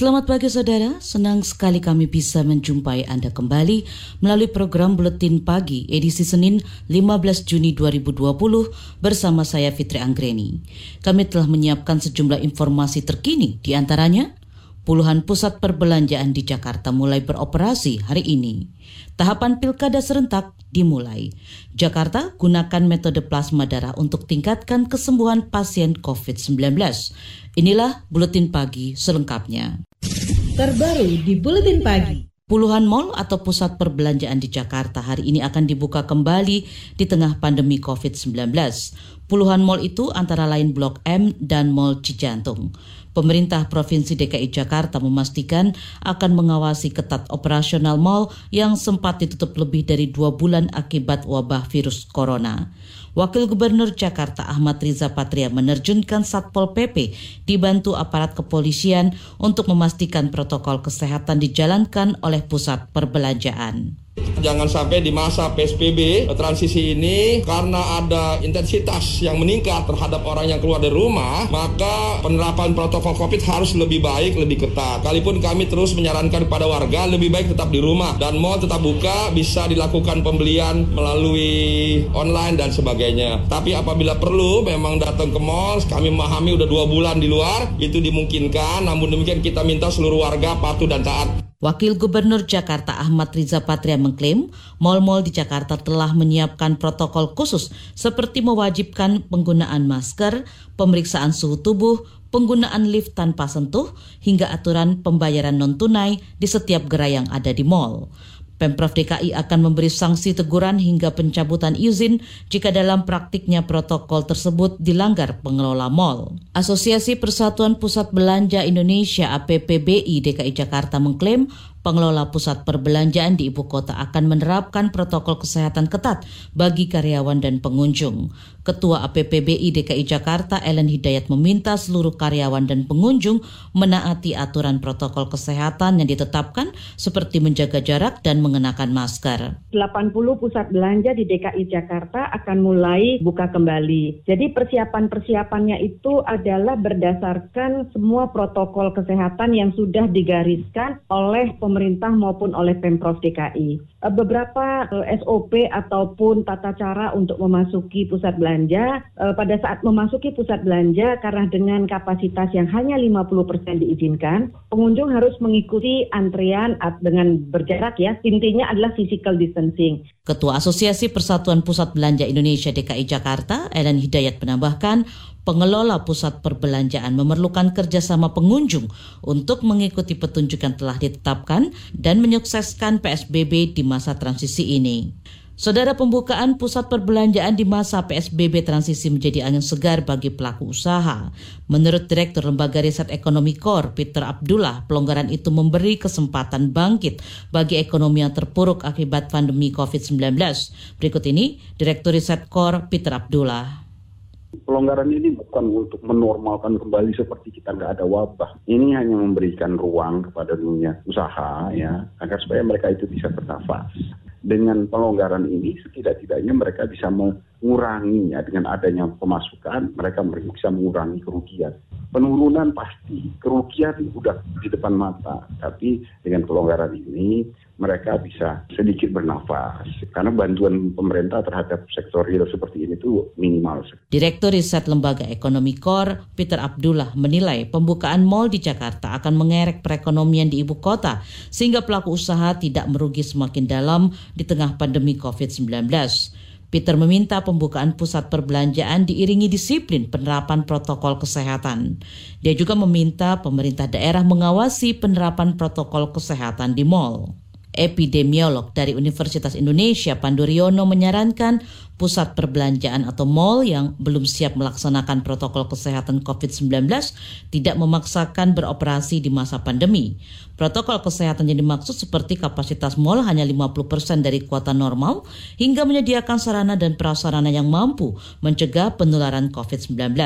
Selamat pagi saudara, senang sekali kami bisa menjumpai Anda kembali melalui program Buletin Pagi edisi Senin 15 Juni 2020 bersama saya Fitri Anggreni. Kami telah menyiapkan sejumlah informasi terkini di antaranya puluhan pusat perbelanjaan di Jakarta mulai beroperasi hari ini. Tahapan pilkada serentak dimulai. Jakarta gunakan metode plasma darah untuk tingkatkan kesembuhan pasien COVID-19. Inilah Buletin Pagi selengkapnya. Terbaru di Buletin Pagi. Puluhan mal atau pusat perbelanjaan di Jakarta hari ini akan dibuka kembali di tengah pandemi COVID-19. Puluhan mal itu antara lain Blok M dan Mall Cijantung. Pemerintah Provinsi DKI Jakarta memastikan akan mengawasi ketat operasional mal yang sempat ditutup lebih dari dua bulan akibat wabah virus corona. Wakil Gubernur Jakarta Ahmad Riza Patria menerjunkan Satpol PP dibantu aparat kepolisian untuk memastikan protokol kesehatan dijalankan oleh pusat perbelanjaan. Jangan sampai di masa PSBB transisi ini karena ada intensitas yang meningkat terhadap orang yang keluar dari rumah, maka penerapan protokol COVID harus lebih baik, lebih ketat. Kalaupun kami terus menyarankan kepada warga lebih baik tetap di rumah dan mau tetap buka bisa dilakukan pembelian melalui online dan sebagainya. Tapi apabila perlu memang datang ke mall, kami memahami udah dua bulan di luar itu dimungkinkan. Namun demikian kita minta seluruh warga patuh dan taat. Wakil Gubernur Jakarta Ahmad Riza Patria mengklaim mal-mal di Jakarta telah menyiapkan protokol khusus seperti mewajibkan penggunaan masker, pemeriksaan suhu tubuh, penggunaan lift tanpa sentuh, hingga aturan pembayaran non-tunai di setiap gerai yang ada di mal. Pemprov DKI akan memberi sanksi teguran hingga pencabutan izin jika dalam praktiknya protokol tersebut dilanggar pengelola mal. Asosiasi Persatuan Pusat Belanja Indonesia APPBI DKI Jakarta mengklaim pengelola pusat perbelanjaan di ibu kota akan menerapkan protokol kesehatan ketat bagi karyawan dan pengunjung. Ketua APPBI DKI Jakarta Ellen Hidayat meminta seluruh karyawan dan pengunjung menaati aturan protokol kesehatan yang ditetapkan seperti menjaga jarak dan mengenakan masker. 80 pusat belanja di DKI Jakarta akan mulai buka kembali. Jadi persiapan-persiapannya itu adalah berdasarkan semua protokol kesehatan yang sudah digariskan oleh pemerintah maupun oleh Pemprov DKI. Eh, beberapa eh, SOP ataupun tata cara untuk memasuki pusat belanja uh, pada saat memasuki pusat belanja karena dengan kapasitas yang hanya 50% diizinkan, pengunjung harus mengikuti antrian dengan berjarak ya. Intinya adalah physical distancing. Ketua Asosiasi Persatuan Pusat Belanja Indonesia DKI Jakarta, Ellen Hidayat menambahkan, pengelola pusat perbelanjaan memerlukan kerjasama pengunjung untuk mengikuti petunjuk yang telah ditetapkan dan menyukseskan PSBB di masa transisi ini. Saudara pembukaan pusat perbelanjaan di masa PSBB transisi menjadi angin segar bagi pelaku usaha. Menurut Direktur Lembaga Riset Ekonomi Kor, Peter Abdullah, pelonggaran itu memberi kesempatan bangkit bagi ekonomi yang terpuruk akibat pandemi COVID-19. Berikut ini Direktur Riset Kor, Peter Abdullah. Pelonggaran ini bukan untuk menormalkan kembali seperti kita nggak ada wabah. Ini hanya memberikan ruang kepada dunia usaha ya agar supaya mereka itu bisa bernafas. Dengan pelonggaran ini setidak-tidaknya mereka bisa mengurangi ya dengan adanya pemasukan mereka bisa mengurangi kerugian. Penurunan pasti kerugian sudah di depan mata. Tapi dengan pelonggaran ini mereka bisa sedikit bernafas karena bantuan pemerintah terhadap sektor real seperti ini tuh minimal. Direktur Riset Lembaga Ekonomi Kor Peter Abdullah menilai pembukaan mal di Jakarta akan mengerek perekonomian di ibu kota sehingga pelaku usaha tidak merugi semakin dalam di tengah pandemi COVID-19. Peter meminta pembukaan pusat perbelanjaan diiringi disiplin penerapan protokol kesehatan. Dia juga meminta pemerintah daerah mengawasi penerapan protokol kesehatan di mal. Epidemiolog dari Universitas Indonesia Panduryono menyarankan pusat perbelanjaan atau mall yang belum siap melaksanakan protokol kesehatan COVID-19 tidak memaksakan beroperasi di masa pandemi. Protokol kesehatan yang dimaksud seperti kapasitas mall hanya 50% dari kuota normal hingga menyediakan sarana dan prasarana yang mampu mencegah penularan COVID-19.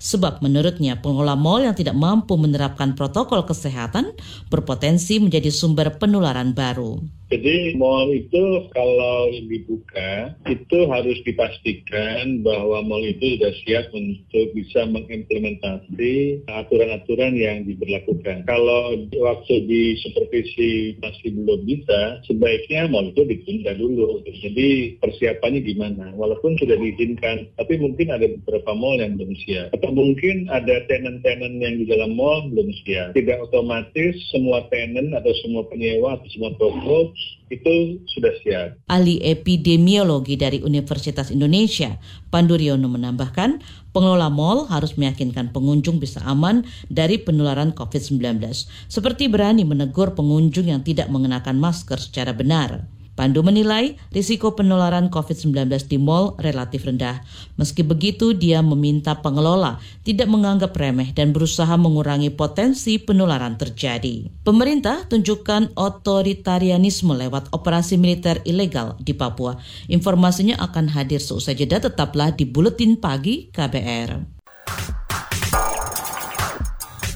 Sebab menurutnya pengelola mall yang tidak mampu menerapkan protokol kesehatan berpotensi menjadi sumber penularan baru. Jadi mall itu kalau dibuka itu harus dipastikan bahwa mall itu sudah siap untuk bisa mengimplementasi aturan-aturan yang diberlakukan. Kalau waktu di supervisi masih belum bisa, sebaiknya mall itu ditunda dulu. Jadi persiapannya gimana? Walaupun sudah diizinkan, tapi mungkin ada beberapa mall yang belum siap. Atau mungkin ada tenant-tenant yang di dalam mall belum siap. Tidak otomatis semua tenant atau semua penyewa atau semua toko itu sudah siap. Ahli epidemiologi dari Universitas Indonesia, Panduryono menambahkan, pengelola mal harus meyakinkan pengunjung bisa aman dari penularan COVID-19, seperti berani menegur pengunjung yang tidak mengenakan masker secara benar. Pandu menilai risiko penularan COVID-19 di mal relatif rendah. Meski begitu, dia meminta pengelola tidak menganggap remeh dan berusaha mengurangi potensi penularan terjadi. Pemerintah tunjukkan otoritarianisme lewat operasi militer ilegal di Papua. Informasinya akan hadir seusai jeda tetaplah di Buletin Pagi KBR.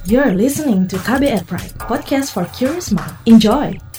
You're listening to KBR Pride, podcast for curious mind. Enjoy!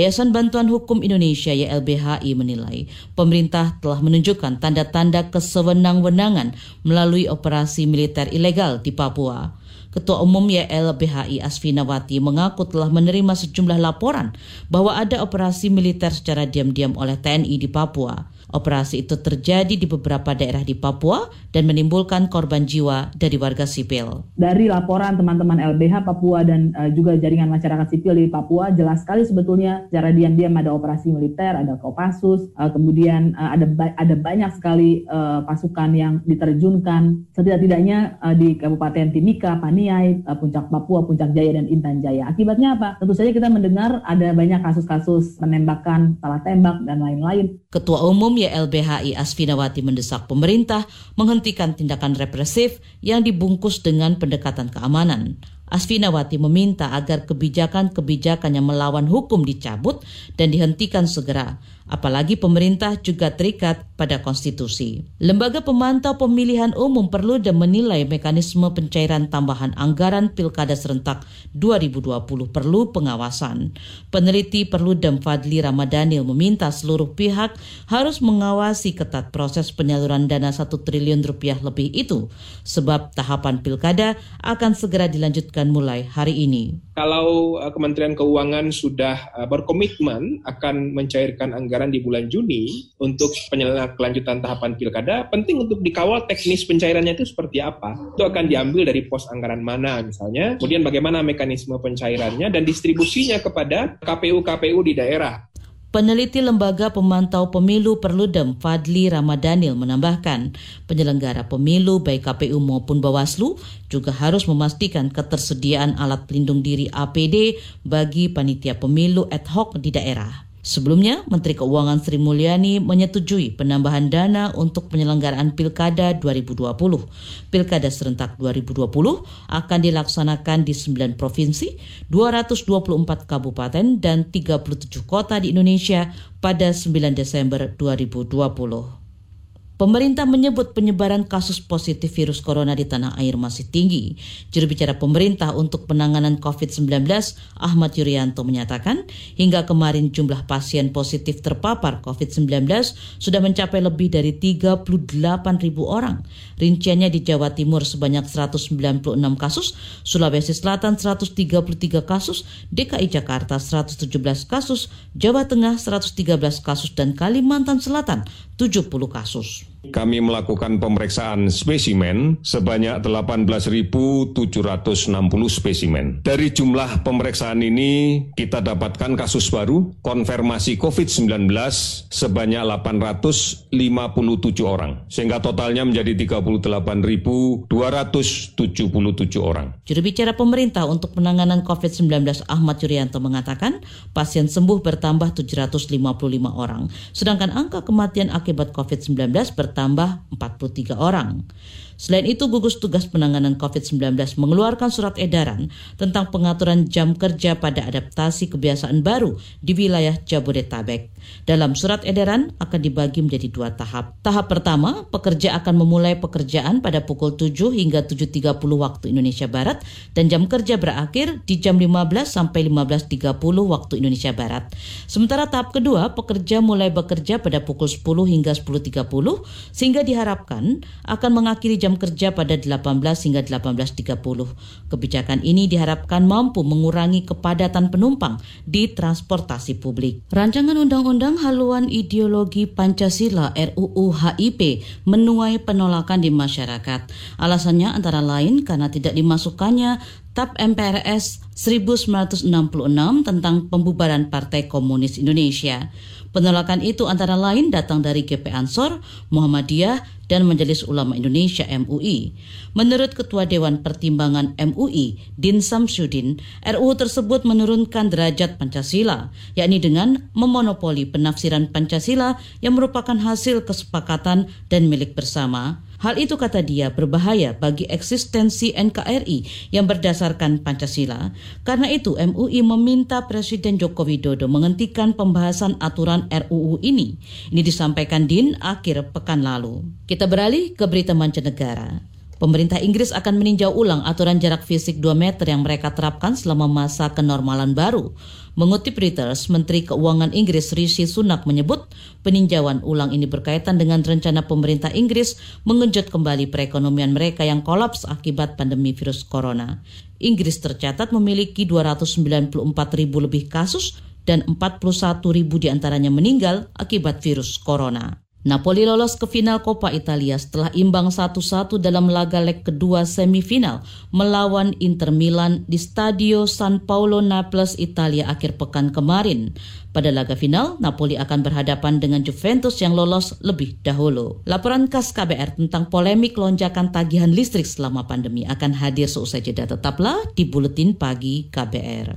Yayasan Bantuan Hukum Indonesia YLBHI menilai pemerintah telah menunjukkan tanda-tanda kesewenang-wenangan melalui operasi militer ilegal di Papua. Ketua Umum YLBHI Asfinawati mengaku telah menerima sejumlah laporan bahwa ada operasi militer secara diam-diam oleh TNI di Papua. Operasi itu terjadi di beberapa daerah di Papua dan menimbulkan korban jiwa dari warga sipil. Dari laporan teman-teman LBH Papua dan uh, juga jaringan masyarakat sipil di Papua jelas sekali sebetulnya secara diam-diam ada operasi militer, ada Kopassus, uh, kemudian uh, ada ba ada banyak sekali uh, pasukan yang diterjunkan setidak-tidaknya uh, di Kabupaten Timika, Paniai, uh, Puncak Papua, Puncak Jaya dan Intan Jaya. Akibatnya apa? Tentu saja kita mendengar ada banyak kasus-kasus penembakan, salah tembak dan lain-lain. Ketua Umum YLBHI Asfinawati mendesak pemerintah menghentikan tindakan represif yang dibungkus dengan pendekatan keamanan. Asfinawati meminta agar kebijakan-kebijakan yang melawan hukum dicabut dan dihentikan segera apalagi pemerintah juga terikat pada konstitusi. Lembaga pemantau pemilihan umum perlu dan menilai mekanisme pencairan tambahan anggaran Pilkada serentak 2020 perlu pengawasan. Peneliti Perludem Fadli Ramadhanil meminta seluruh pihak harus mengawasi ketat proses penyaluran dana 1 triliun rupiah lebih itu sebab tahapan Pilkada akan segera dilanjutkan mulai hari ini. Kalau uh, Kementerian Keuangan sudah uh, berkomitmen akan mencairkan anggaran anggaran di bulan Juni untuk penyelenggaraan kelanjutan tahapan pilkada, penting untuk dikawal teknis pencairannya itu seperti apa. Itu akan diambil dari pos anggaran mana misalnya, kemudian bagaimana mekanisme pencairannya dan distribusinya kepada KPU-KPU di daerah. Peneliti Lembaga Pemantau Pemilu Perludem Fadli Ramadhanil menambahkan, penyelenggara pemilu baik KPU maupun Bawaslu juga harus memastikan ketersediaan alat pelindung diri APD bagi panitia pemilu ad hoc di daerah. Sebelumnya, Menteri Keuangan Sri Mulyani menyetujui penambahan dana untuk penyelenggaraan Pilkada 2020. Pilkada serentak 2020 akan dilaksanakan di 9 provinsi, 224 kabupaten, dan 37 kota di Indonesia pada 9 Desember 2020. Pemerintah menyebut penyebaran kasus positif virus corona di tanah air masih tinggi. Juru bicara pemerintah untuk penanganan COVID-19, Ahmad Yuryanto menyatakan, hingga kemarin jumlah pasien positif terpapar COVID-19 sudah mencapai lebih dari 38 ribu orang. Rinciannya di Jawa Timur sebanyak 196 kasus, Sulawesi Selatan 133 kasus, DKI Jakarta 117 kasus, Jawa Tengah 113 kasus, dan Kalimantan Selatan 70 kasus. Kami melakukan pemeriksaan spesimen sebanyak 18.760 spesimen. Dari jumlah pemeriksaan ini kita dapatkan kasus baru konfirmasi COVID-19 sebanyak 857 orang, sehingga totalnya menjadi 38.277 orang. Juru bicara pemerintah untuk penanganan COVID-19 Ahmad Yuryanto mengatakan pasien sembuh bertambah 755 orang, sedangkan angka kematian akibat COVID-19 bertambah bertambah 43 orang. Selain itu, gugus tugas penanganan COVID-19 mengeluarkan surat edaran tentang pengaturan jam kerja pada adaptasi kebiasaan baru di wilayah Jabodetabek. Dalam surat edaran akan dibagi menjadi dua tahap. Tahap pertama, pekerja akan memulai pekerjaan pada pukul 7 hingga 7.30 waktu Indonesia Barat dan jam kerja berakhir di jam 15 sampai 15.30 waktu Indonesia Barat. Sementara tahap kedua, pekerja mulai bekerja pada pukul 10 hingga 10.30 sehingga diharapkan akan mengakhiri jam kerja pada 18 hingga 18.30. Kebijakan ini diharapkan mampu mengurangi kepadatan penumpang di transportasi publik. Rancangan Undang-Undang Haluan Ideologi Pancasila RUU HIP menuai penolakan di masyarakat. Alasannya antara lain karena tidak dimasukkannya TAP MPRS 1966 tentang pembubaran Partai Komunis Indonesia. Penolakan itu antara lain datang dari GP Ansor, Muhammadiyah, dan Majelis Ulama Indonesia MUI. Menurut Ketua Dewan Pertimbangan MUI, Din Samsudin, RUU tersebut menurunkan derajat Pancasila, yakni dengan memonopoli penafsiran Pancasila yang merupakan hasil kesepakatan dan milik bersama. Hal itu kata dia berbahaya bagi eksistensi NKRI yang berdasarkan Pancasila. Karena itu MUI meminta Presiden Joko Widodo menghentikan pembahasan aturan RUU ini. Ini disampaikan Din akhir pekan lalu. Kita beralih ke berita mancanegara. Pemerintah Inggris akan meninjau ulang aturan jarak fisik 2 meter yang mereka terapkan selama masa kenormalan baru. Mengutip Reuters, Menteri Keuangan Inggris Rishi Sunak menyebut peninjauan ulang ini berkaitan dengan rencana pemerintah Inggris mengejut kembali perekonomian mereka yang kolaps akibat pandemi virus corona. Inggris tercatat memiliki 294 ribu lebih kasus dan 41 ribu di antaranya meninggal akibat virus corona. Napoli lolos ke final Coppa Italia setelah imbang 1-1 dalam laga leg kedua semifinal melawan Inter Milan di Stadio San Paolo Naples, Italia akhir pekan kemarin. Pada laga final, Napoli akan berhadapan dengan Juventus yang lolos lebih dahulu. Laporan khas KBR tentang polemik lonjakan tagihan listrik selama pandemi akan hadir seusai jeda. Tetaplah di Buletin Pagi KBR.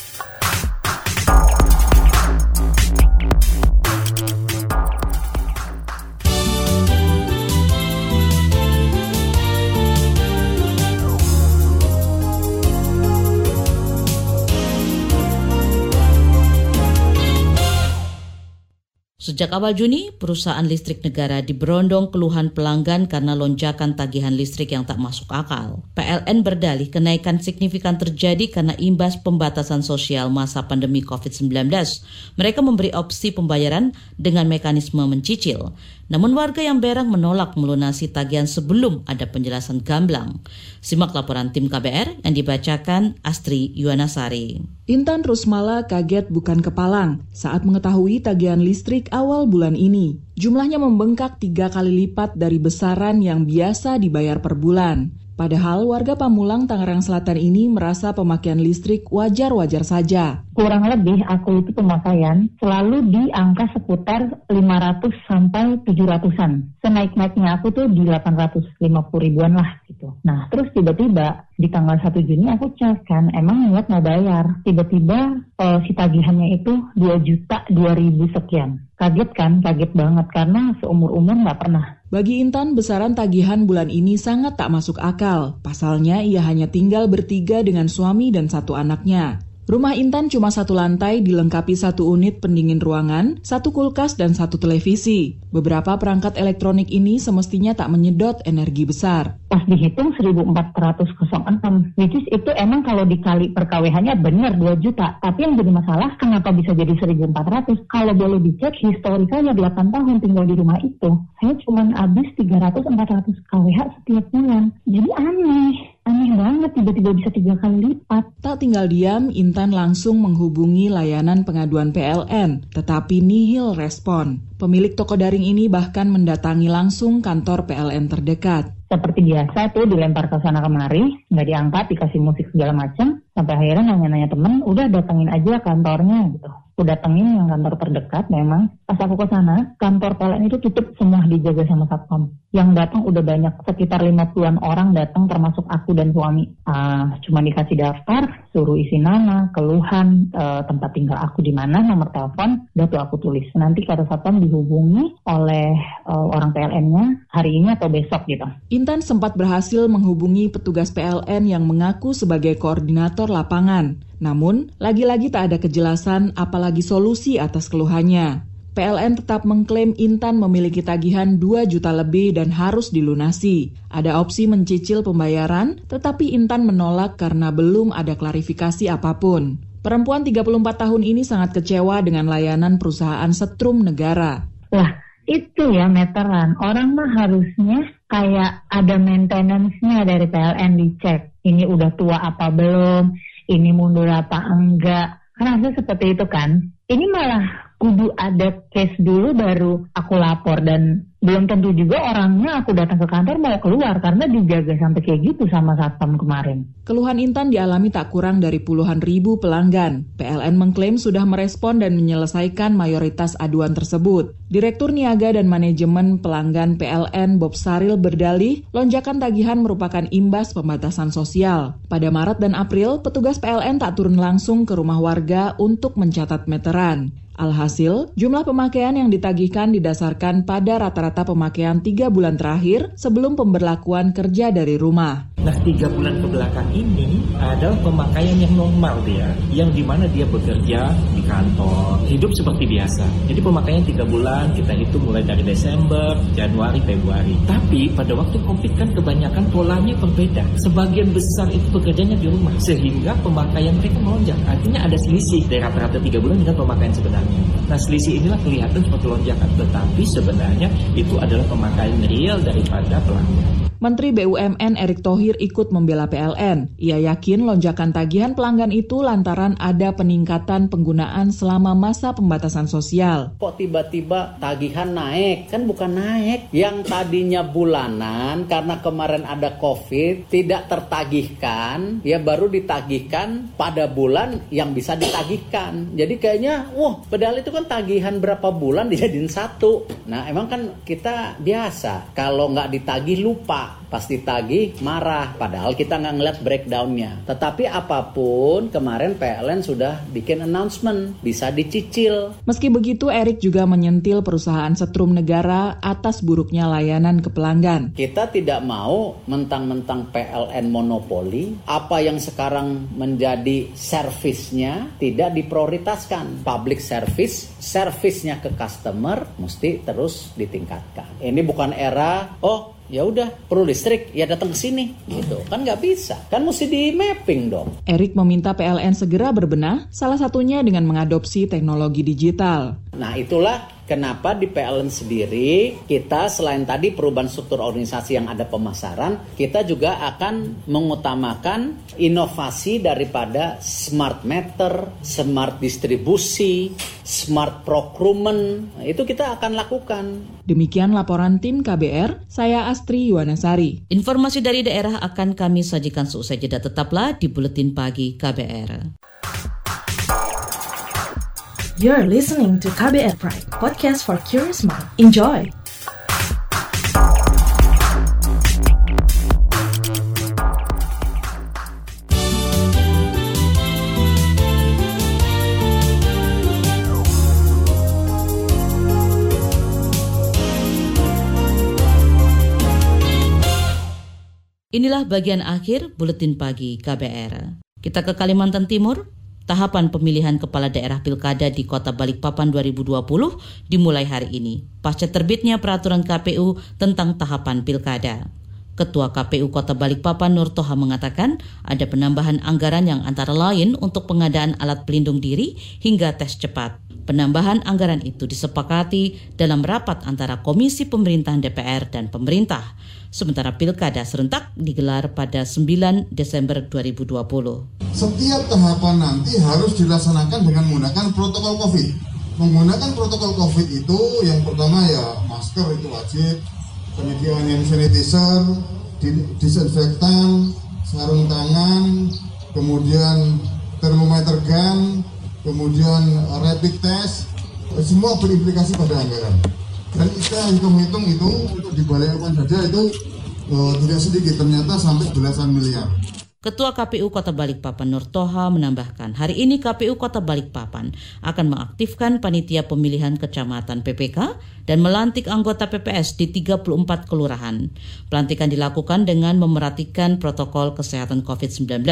Sejak awal Juni, perusahaan listrik negara diberondong keluhan pelanggan karena lonjakan tagihan listrik yang tak masuk akal. PLN berdalih kenaikan signifikan terjadi karena imbas pembatasan sosial masa pandemi COVID-19. Mereka memberi opsi pembayaran dengan mekanisme mencicil. Namun warga yang berang menolak melunasi tagihan sebelum ada penjelasan gamblang. Simak laporan tim KBR yang dibacakan Astri Yuwanasari. Intan Rusmala kaget bukan kepalang saat mengetahui tagihan listrik awal bulan ini. Jumlahnya membengkak tiga kali lipat dari besaran yang biasa dibayar per bulan. Padahal warga Pamulang Tangerang Selatan ini merasa pemakaian listrik wajar-wajar saja. Kurang lebih aku itu pemakaian selalu di angka seputar 500 sampai 700-an. Senaik-naiknya aku tuh di 850 ribuan lah gitu. Nah terus tiba-tiba di tanggal 1 Juni aku cek kan emang niat mau bayar. Tiba-tiba uh, si tagihannya itu 2 juta 2 ribu sekian. Kaget kan? Kaget banget karena seumur-umur nggak pernah bagi Intan, besaran tagihan bulan ini sangat tak masuk akal. Pasalnya, ia hanya tinggal bertiga dengan suami dan satu anaknya. Rumah Intan cuma satu lantai dilengkapi satu unit pendingin ruangan, satu kulkas, dan satu televisi. Beberapa perangkat elektronik ini semestinya tak menyedot energi besar. Pas dihitung 1406, which is itu emang kalau dikali per KWH-nya benar 2 juta. Tapi yang jadi masalah kenapa bisa jadi 1400? Kalau boleh dicek historikalnya 8 tahun tinggal di rumah itu, saya cuma habis 300-400 KWH setiap bulan. Jadi aneh aneh banget tiba-tiba bisa tiga kali lipat. Tak tinggal diam, Intan langsung menghubungi layanan pengaduan PLN, tetapi nihil respon. Pemilik toko daring ini bahkan mendatangi langsung kantor PLN terdekat. Seperti biasa tuh dilempar ke sana kemari, nggak diangkat, dikasih musik segala macam, sampai akhirnya nanya-nanya temen, udah datengin aja kantornya gitu aku datengin yang kantor terdekat memang pas aku ke sana kantor PLN itu tutup semua dijaga sama satpam. Yang datang udah banyak sekitar 50-an orang datang termasuk aku dan suami. Uh, cuma dikasih daftar suruh isi nama keluhan uh, tempat tinggal aku di mana nomor telepon udah tuh aku tulis. Nanti kata satpam dihubungi oleh orang PLN-nya hari ini atau besok gitu Intan sempat berhasil menghubungi petugas PLN yang mengaku sebagai koordinator lapangan namun, lagi-lagi tak ada kejelasan apalagi solusi atas keluhannya. PLN tetap mengklaim Intan memiliki tagihan 2 juta lebih dan harus dilunasi. Ada opsi mencicil pembayaran, tetapi Intan menolak karena belum ada klarifikasi apa pun. Perempuan 34 tahun ini sangat kecewa dengan layanan perusahaan setrum negara. Wah, itu ya meteran. Orang mah harusnya kayak ada maintenance-nya dari PLN dicek. Ini udah tua apa belum? ini mundur apa enggak. Harusnya seperti itu kan. Ini malah kudu ada case dulu baru aku lapor dan belum tentu juga orangnya aku datang ke kantor mau keluar karena dijaga sampai kayak gitu sama satpam kemarin. Keluhan Intan dialami tak kurang dari puluhan ribu pelanggan. PLN mengklaim sudah merespon dan menyelesaikan mayoritas aduan tersebut. Direktur Niaga dan Manajemen Pelanggan PLN Bob Saril berdalih, lonjakan tagihan merupakan imbas pembatasan sosial. Pada Maret dan April, petugas PLN tak turun langsung ke rumah warga untuk mencatat meteran. Alhasil, jumlah pemakaian yang ditagihkan didasarkan pada rata-rata pemakaian tiga bulan terakhir sebelum pemberlakuan kerja dari rumah. Nah, tiga bulan ke belakang ini adalah pemakaian yang normal dia, yang di mana dia bekerja di kantor, hidup seperti biasa. Jadi pemakaian tiga bulan kita hitung mulai dari Desember, Januari, Februari. Tapi pada waktu COVID kan kebanyakan polanya berbeda. Sebagian besar itu bekerjanya di rumah, sehingga pemakaian mereka melonjak. Artinya ada selisih dari rata-rata tiga bulan dengan pemakaian sebenarnya. Nah, selisih inilah kelihatan seperti lonjakan, tetapi sebenarnya itu adalah pemakaian real daripada pelanggan. Menteri BUMN Erick Thohir ikut membela PLN. Ia yakin lonjakan tagihan pelanggan itu lantaran ada peningkatan penggunaan selama masa pembatasan sosial. Kok tiba-tiba tagihan naik? Kan bukan naik. Yang tadinya bulanan karena kemarin ada COVID tidak tertagihkan, ya baru ditagihkan pada bulan yang bisa ditagihkan. Jadi kayaknya, wah, padahal itu kan tagihan berapa bulan dijadiin satu. Nah, emang kan kita biasa kalau nggak ditagih lupa pasti tagih marah. Padahal kita nggak ngeliat breakdownnya. Tetapi apa pun kemarin PLN sudah bikin announcement. Bisa dicicil. Meski begitu Erik juga menyentil perusahaan setrum negara atas buruknya layanan ke pelanggan. Kita tidak mau mentang-mentang PLN monopoli. Apa yang sekarang menjadi servisnya tidak diprioritaskan. Public service servisnya ke customer mesti terus ditingkatkan. Ini bukan era oh ya udah perlu listrik ya datang ke sini gitu kan nggak bisa kan mesti di mapping dong. Erik meminta PLN segera berbenah salah satunya dengan mengadopsi teknologi digital. Nah itulah Kenapa di PLN sendiri kita selain tadi perubahan struktur organisasi yang ada pemasaran, kita juga akan mengutamakan inovasi daripada smart meter, smart distribusi, smart procurement. Itu kita akan lakukan. Demikian laporan tim KBR, saya Astri Yuwanasari. Informasi dari daerah akan kami sajikan seusai jeda tetaplah di Buletin Pagi KBR. You're listening to KBR Pride, podcast for curious mind. Enjoy! Inilah bagian akhir buletin pagi KBR. Kita ke Kalimantan Timur, Tahapan pemilihan kepala daerah pilkada di Kota Balikpapan 2020 dimulai hari ini, pasca terbitnya peraturan KPU tentang tahapan pilkada. Ketua KPU Kota Balikpapan Nur Toha mengatakan ada penambahan anggaran yang antara lain untuk pengadaan alat pelindung diri hingga tes cepat. Penambahan anggaran itu disepakati dalam rapat antara Komisi Pemerintahan DPR dan pemerintah. sementara pilkada serentak digelar pada 9 Desember 2020. Setiap tahapan nanti harus dilaksanakan dengan menggunakan protokol COVID. Menggunakan protokol COVID itu yang pertama ya masker itu wajib, penyediaan hand sanitizer, disinfektan, sarung tangan, kemudian termometer gun, kemudian rapid test, semua berimplikasi pada anggaran. Dan kita hitung-hitung itu dibalikkan saja itu uh, tidak sedikit, ternyata sampai belasan miliar. Ketua KPU Kota Balikpapan Nur Toha menambahkan, hari ini KPU Kota Balikpapan akan mengaktifkan panitia pemilihan kecamatan PPK dan melantik anggota PPS di 34 kelurahan. Pelantikan dilakukan dengan memerhatikan protokol kesehatan COVID-19.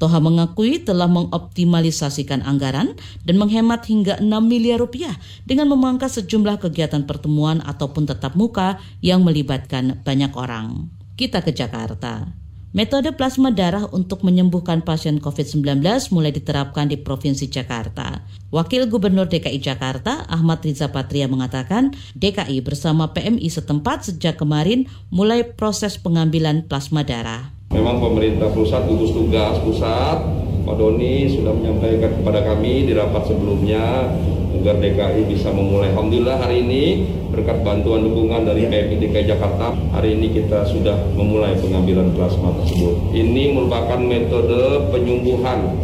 Toha mengakui telah mengoptimalisasikan anggaran dan menghemat hingga 6 miliar rupiah dengan memangkas sejumlah kegiatan pertemuan ataupun tetap muka yang melibatkan banyak orang. Kita ke Jakarta. Metode plasma darah untuk menyembuhkan pasien COVID-19 mulai diterapkan di Provinsi Jakarta. Wakil Gubernur DKI Jakarta, Ahmad Riza Patria mengatakan, DKI bersama PMI setempat sejak kemarin mulai proses pengambilan plasma darah. Memang pemerintah pusat gugus tugas pusat, Pak Doni sudah menyampaikan kepada kami di rapat sebelumnya agar DKI bisa memulai. Alhamdulillah hari ini berkat bantuan dukungan dari PMI DKI Jakarta, hari ini kita sudah memulai pengambilan plasma tersebut. Ini merupakan metode penyembuhan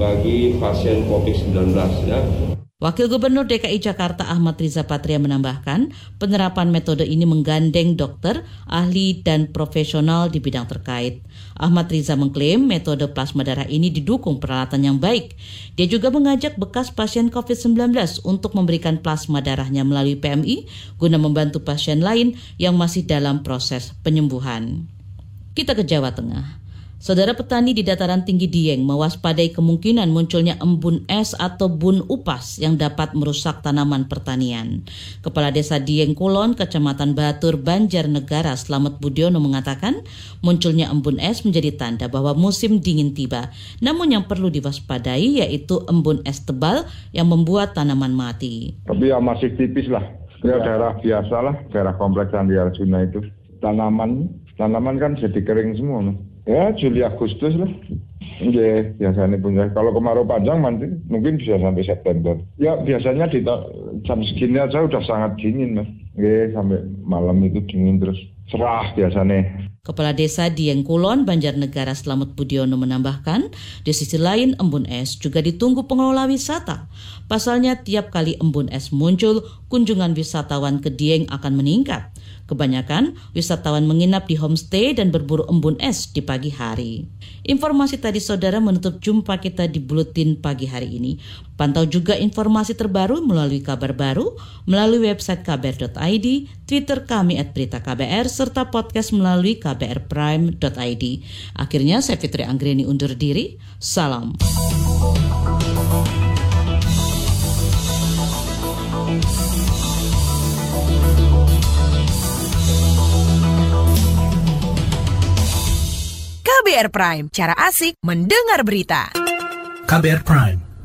bagi pasien COVID-19 ya. Wakil Gubernur DKI Jakarta Ahmad Riza Patria menambahkan, penerapan metode ini menggandeng dokter, ahli, dan profesional di bidang terkait. Ahmad Riza mengklaim metode plasma darah ini didukung peralatan yang baik. Dia juga mengajak bekas pasien COVID-19 untuk memberikan plasma darahnya melalui PMI guna membantu pasien lain yang masih dalam proses penyembuhan. Kita ke Jawa Tengah. Saudara petani di dataran tinggi Dieng mewaspadai kemungkinan munculnya embun es atau bun upas yang dapat merusak tanaman pertanian. Kepala Desa Dieng Kulon, Kecamatan Batur, Banjarnegara, Slamet Budiono mengatakan munculnya embun es menjadi tanda bahwa musim dingin tiba. Namun yang perlu diwaspadai yaitu embun es tebal yang membuat tanaman mati. Tapi ya masih tipis lah. Ya, daerah biasa lah, daerah kompleks Andi Arjuna itu. Tanaman, tanaman kan jadi kering semua. Ya Juli Agustus lah. Oke, biasanya punya. Kalau kemarau panjang nanti mungkin bisa sampai September. Ya biasanya di jam segini aja udah sangat dingin mas. Oke, sampai malam itu dingin terus. Cerah biasanya. Kepala Desa Dieng Kulon, Banjarnegara Selamat Budiono menambahkan, di sisi lain embun es juga ditunggu pengelola wisata. Pasalnya tiap kali embun es muncul, kunjungan wisatawan ke Dieng akan meningkat. Kebanyakan wisatawan menginap di homestay dan berburu embun es di pagi hari. Informasi tadi saudara menutup jumpa kita di Buletin pagi hari ini. Pantau juga informasi terbaru melalui kabar baru, melalui website kbr.id, Twitter kami at berita KBR, serta podcast melalui kbrprime.id. Akhirnya saya Fitri Anggreni undur diri. Salam. KBR Prime, cara asik mendengar berita. KBR Prime,